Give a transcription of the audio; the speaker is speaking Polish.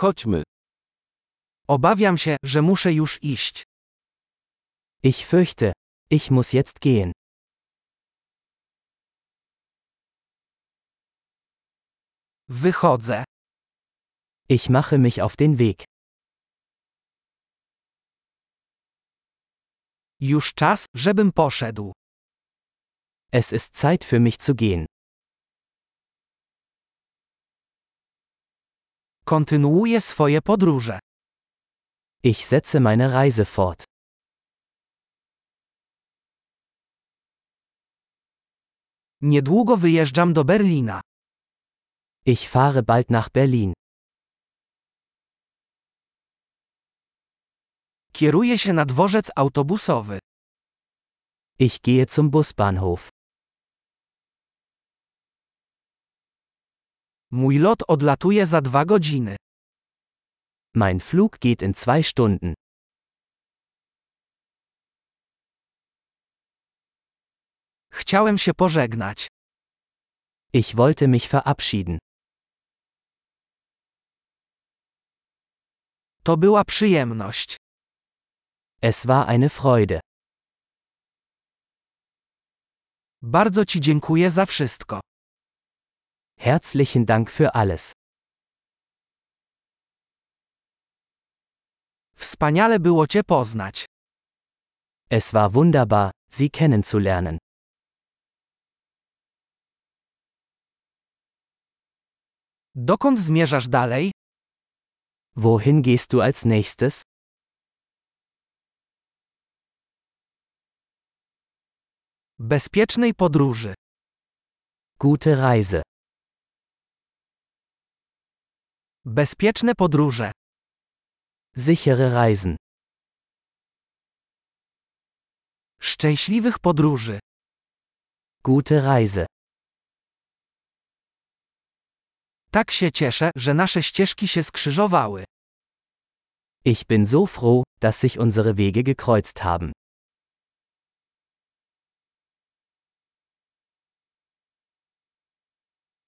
Chodźmy. Obawiam się, że muszę już iść. Ich fürchte, ich muss jetzt gehen. Wychodzę. Ich mache mich auf den Weg. Już czas, żebym poszedł. Es ist Zeit für mich zu gehen. Kontynuuję swoje podróże. Ich setze meine Reise fort. Niedługo wyjeżdżam do Berlina. Ich fahre bald nach Berlin. Kieruję się na dworzec autobusowy. Ich gehe zum Busbahnhof. Mój lot odlatuje za dwa godziny. Mein Flug geht in zwei Stunden. Chciałem się pożegnać. Ich wollte mich verabschieden. To była przyjemność. Es war eine Freude. Bardzo Ci dziękuję za wszystko. Herzlichen Dank für alles. Wspaniale było Cię poznać. Es war wunderbar, Sie kennenzulernen. Dokąd zmierzasz dalej? Wohin gehst du als nächstes? Bezpiecznej podróży. Gute Reise. Bezpieczne podróże. Sichere Reisen. Szczęśliwych podróży. Gute Reise. Tak się cieszę, że nasze ścieżki się skrzyżowały. Ich bin so froh, dass sich unsere Wege gekreuzt haben.